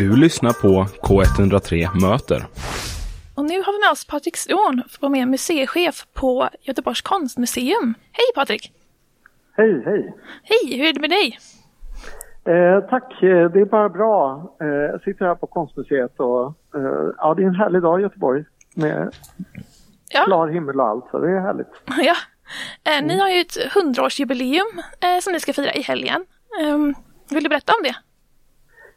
Du lyssnar på K103 Möter. Och nu har vi med oss Patrik Ståhn som är museichef på Göteborgs konstmuseum. Hej Patrik! Hej, hej! Hej, hur är det med dig? Eh, tack, eh, det är bara bra. Eh, jag sitter här på konstmuseet och eh, ja, det är en härlig dag i Göteborg med Ja, klar himmel och allt, så det är härligt. ja. Eh, ni har ju ett hundraårsjubileum eh, som ni ska fira i helgen. Ehm, vill du berätta om det?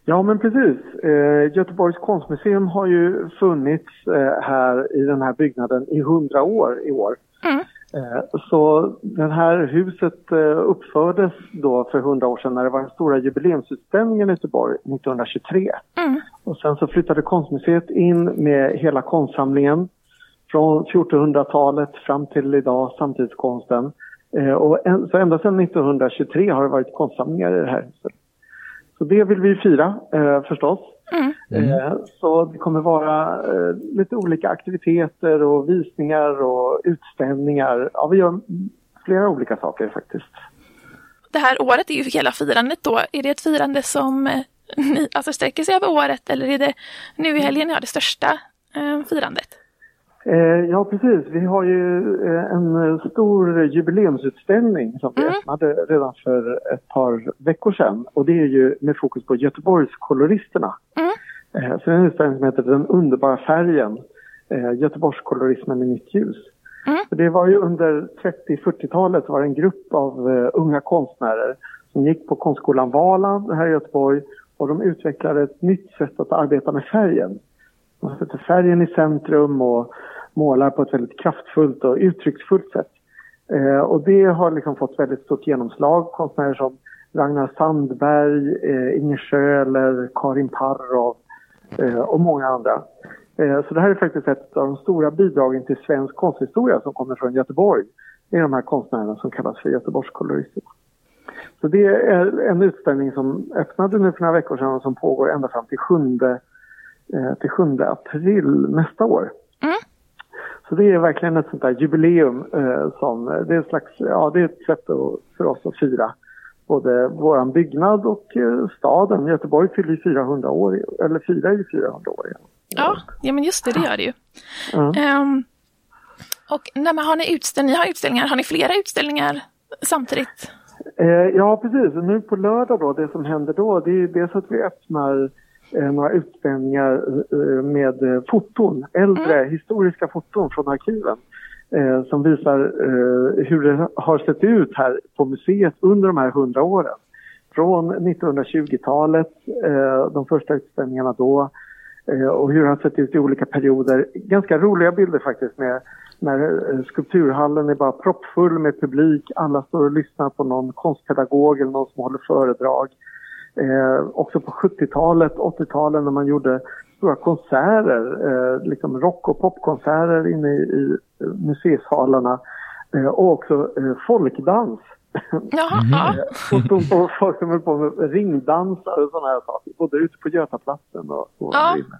Ja, men precis. Eh, Göteborgs konstmuseum har ju funnits eh, här i den här byggnaden i hundra år i år. Mm. Eh, så det här huset eh, uppfördes då för hundra år sedan när det var den stora jubileumsutställningen i Göteborg 1923. Mm. Och sen så flyttade konstmuseet in med hela konstsamlingen från 1400-talet fram till idag, samtidskonsten. Eh, och en, så ända sedan 1923 har det varit konstsamlingar i det här huset. Så det vill vi fira eh, förstås. Mm. Eh, så det kommer vara eh, lite olika aktiviteter och visningar och utställningar. Ja, vi gör flera olika saker faktiskt. Det här året är ju hela firandet då. Är det ett firande som eh, ni, alltså sträcker sig över året eller är det nu i helgen ni har det största eh, firandet? Eh, ja, precis. Vi har ju eh, en stor jubileumsutställning som vi Mm. öppnade redan för ett par veckor sedan. Och det är ju med fokus på Göteborgskoloristerna. Mm. Eh, så det är en utställning som heter Den underbara färgen. Göteborgskolorismen i nytt ljus. Mm. Det var ju under 30-40-talet var det en grupp av unga konstnärer som gick på konstskolan Valand här i Göteborg och de utvecklade ett nytt sätt att arbeta med färgen. Man sätter färgen i centrum och målar på ett väldigt kraftfullt och uttrycksfullt sätt. Eh, och det har liksom fått väldigt stort genomslag. Konstnärer som Ragnar Sandberg, eh, Inger Schöler, Karin Parrov eh, och många andra. Eh, så det här är faktiskt ett av de stora bidragen till svensk konsthistoria som kommer från Göteborg. Det är de här konstnärerna som kallas för Göteborgskolorister. Så det är en utställning som öppnade nu för några veckor sedan och som pågår ända fram till 7, till 7 april nästa år. Mm. Så det är verkligen ett sånt där jubileum eh, som, det är, ett slags, ja, det är ett sätt att, för oss att fira både våran byggnad och eh, staden. Göteborg fyller ju 400 år, eller firar ju 400 år igen. Ja, ja men just det, det gör det ju. Ja. Ehm, och när man har ni utställningar, har utställningar, har ni flera utställningar samtidigt? Eh, ja, precis. Nu på lördag då, det som händer då, det är dels att vi öppnar eh, några utställningar eh, med eh, foton, äldre historiska foton från arkiven. Eh, som visar eh, hur det har sett ut här på museet under de här hundra åren. Från 1920-talet, eh, de första utställningarna då, eh, och hur det har sett ut i olika perioder. Ganska roliga bilder faktiskt med när eh, skulpturhallen är bara proppfull med publik. Alla står och lyssnar på någon konstpedagog eller någon som håller föredrag. Eh, också på 70-talet, 80-talet när man gjorde stora konserter, eh, liksom rock och popkonserter inne i, i eh, museisalarna. Eh, och också eh, folkdans. Jaha, ja. Foton på folk som höll på med ringdansar och sådana här saker. Både ute på Götaplatsen och, och Ja. där inne.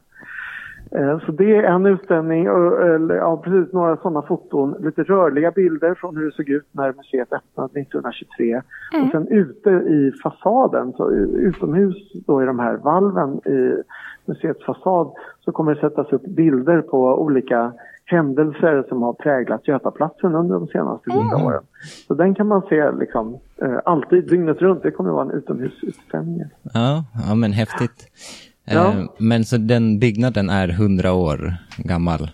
Eh, Så det är en utställning, och, eller, ja precis några sådana foton, lite rörliga bilder från hur det såg ut när museet öppnade 1923. Och sen ute i fasaden, så utomhus då i de här valven i museets fasad, så kommer det sättas upp bilder på olika händelser som har präglat Götaplatsen under de senaste hundra åren. Så den kan man se liksom eh, alltid, dygnet runt. Det kommer att vara en utomhusutställning. Ja, ja men häftigt. Ja. Eh, Men så den byggnaden är hundra år gammal?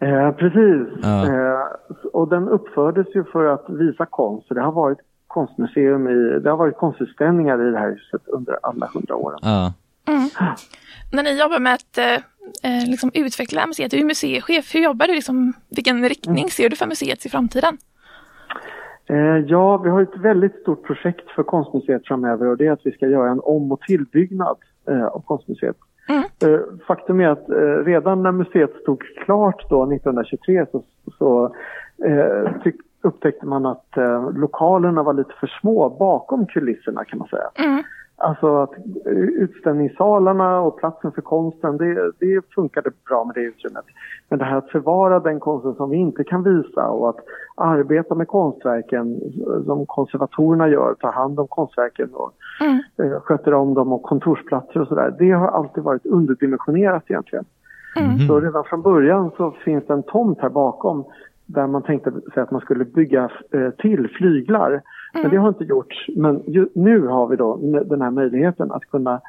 Eh, precis. Ja. Eh, och den uppfördes ju för att visa konst. Så det har varit konstmuseum i, det har varit konstutställningar i det här huset under alla hundra åren. Ja. När ni jobbar med att eh, eh, liksom utveckla museet, du är museichef, hur jobbar du? Liksom, vilken riktning ser du för museet i framtiden? Eh, ja, vi har ett väldigt stort projekt för konstmuseet framöver och det är att vi ska göra en om och tillbyggnad eh, av konstmuseet. Eh, faktum är att eh, redan när museet stod klart då 1923 så, så eh, tyck, upptäckte man att eh, lokalerna var lite för små bakom kulisserna kan man säga. Alltså att utställningssalarna och platsen för konsten, det, det funkade bra med det utrymmet. Men det här att förvara den konsten som vi inte kan visa och att arbeta med konstverken som konservatorerna gör, ta hand om konstverken och mm. Eh, sköter om dem och kontorsplatser och sådär. Det har alltid varit underdimensionerat egentligen. Mm. Så redan från början så finns det en tomt här bakom där man tänkte sig att man skulle bygga eh, till flyglar. Mm. Men det har inte gjorts. Men ju, nu har vi då den här möjligheten att kunna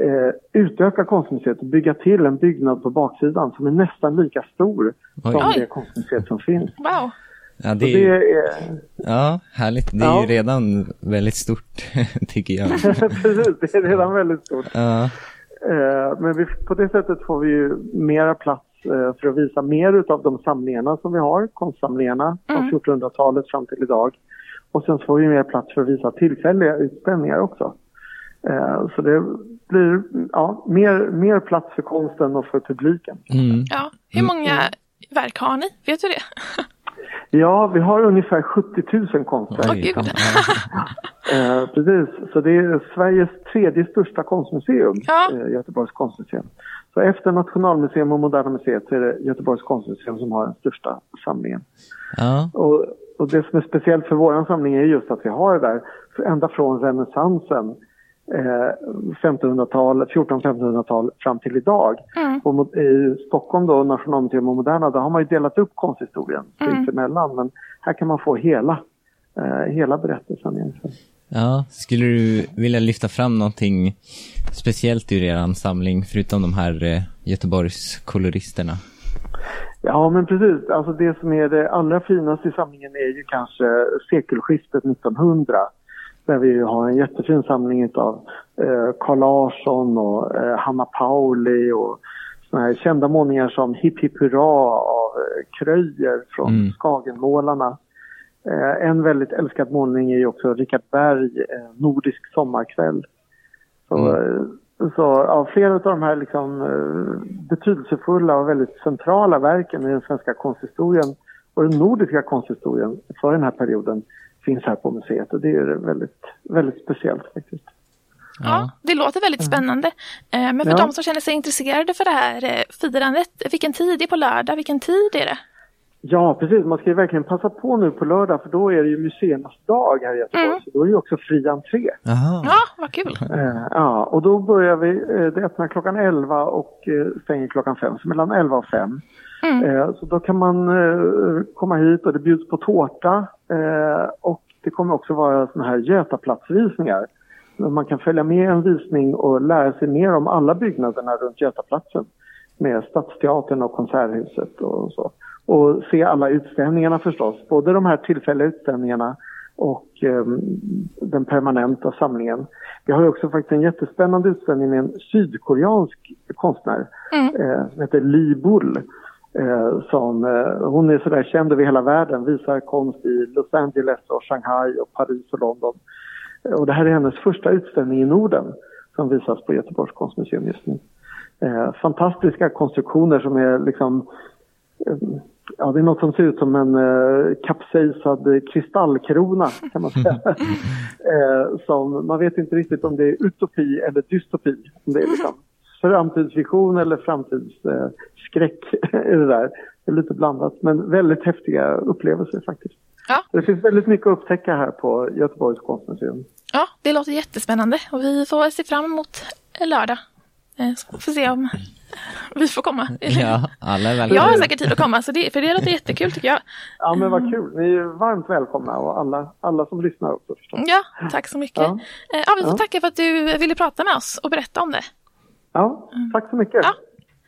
eh, utöka konstmuseet och bygga till en byggnad på baksidan som är nästan lika stor Oj. som det konstmuseet som finns. Wow. Ja, det är, ju, det är, ja, härligt. Det är ja. ju redan väldigt stort, tycker jag. Precis, det är redan väldigt stort. Ja. Eh, men vi, på det sättet får vi ju mera plats Eh, för att visa mer av de samlingarna som vi har, konstsamlingarna från mm. 1400-talet fram till idag. Och sen får vi mer plats för att visa tillfälliga utställningar också. Eh, så det blir ja, mer, mer plats för konsten och för publiken. Mm. Ja, hur många mm. verk har ni? Vet du det? Ja, vi har ungefär 70 000 konstverk. Oh, Gud. eh, precis, så det är Sveriges tredje största konstmuseum, ja. eh, Göteborgs konstmuseum. Så efter Nationalmuseum och Moderna Museet så är det Göteborgs konstmuseum som har den största samlingen. Ja. Och, och det som är speciellt för vår samling är just att vi har det där ända från renässansen eh, 1500-tal, 1400-1500-tal fram till idag. Mm. Och i Stockholm då, Nationalmuseum och Moderna, där har man ju delat upp konsthistorien mm. emellan. Men här kan man få hela, eh, hela berättelsen egentligen. Ja, skulle du vilja lyfta fram någonting speciellt ur er samling, förutom de här eh, Göteborgs koloristerna? Ja, men precis. Alltså det som är det allra finaste i samlingen är ju kanske sekelskiftet 1900 där vi har en jättefin samling av eh, Carl Larsson och eh, Hanna Pauli och såna här kända målningar som Hipp Hipp Hurra av eh, Kröjer från mm. Skagenmålarna. Eh, en väldigt älskad målning är ju också Richard Berg, eh, Nordisk sommarkväll. Så, mm. Så ja, flera av de här liksom, eh, betydelsefulla och väldigt centrala verken i den svenska konsthistorien och den nordiska konsthistorien för den här perioden finns här på museet och det är väldigt, väldigt speciellt faktiskt. Ja, det låter väldigt spännande. Eh, men för ja. de som känner sig intresserade för det här eh, firandet, vilken tid är på lördag? Vilken tid är det? Ja, precis. Man ska ju verkligen passa på nu på lördag för då är det ju museernas dag här i Göteborg. Mm. Så då är det ju också fri entré. Aha. Ja, vad kul. Eh, ja, och då börjar vi, det öppnar klockan 11 och stänger klockan 5, så mellan 11 och 5. Mm. Så då kan man komma hit och det bjuds på tårta Eh, och det kommer också vara såna här Götaplatsvisningar. Man kan följa med en visning och lära sig mer om alla byggnaderna runt Götaplatsen med Stadsteatern och Konserthuset och så. Och se alla utställningarna förstås, både de här tillfälliga utställningarna och eh, den permanenta samlingen. Vi har också faktiskt en jättespännande utställning med en sydkoreansk konstnär mm. eh, som heter Li Bull Eh, som, eh, hon är sådär känd över hela världen, visar konst i Los Angeles och Shanghai och Paris och London. Och det här är hennes första utställning i Norden som visas på Göteborgs konstmuseum just nu. Eh, fantastiska konstruktioner som är liksom eh, Ja, det är något som ser ut som en eh, kapsejsad kristallkrona kan man säga. eh, som, man vet inte riktigt om det är utopi eller dystopi. Det är liksom framtidsvision eller framtidsskräck i det där. Det är lite blandat, men väldigt häftiga upplevelser faktiskt. Ja. Det finns väldigt mycket att upptäcka här på Göteborgs konstmuseum. Ja, det låter jättespännande och vi får se fram emot lördag. Eh, så får se om vi får komma. Ja, alla är välkomna. Jag har säkert tid att komma, så det, för det låter jättekul tycker jag. Ja, men vad kul. Ni är varmt välkomna och alla, alla som lyssnar också förstås. Ja, tack så mycket. Ja, eh, ja vi får ja. tacka för att du ville prata med oss och berätta om det. Ja, tack så mycket. Ja,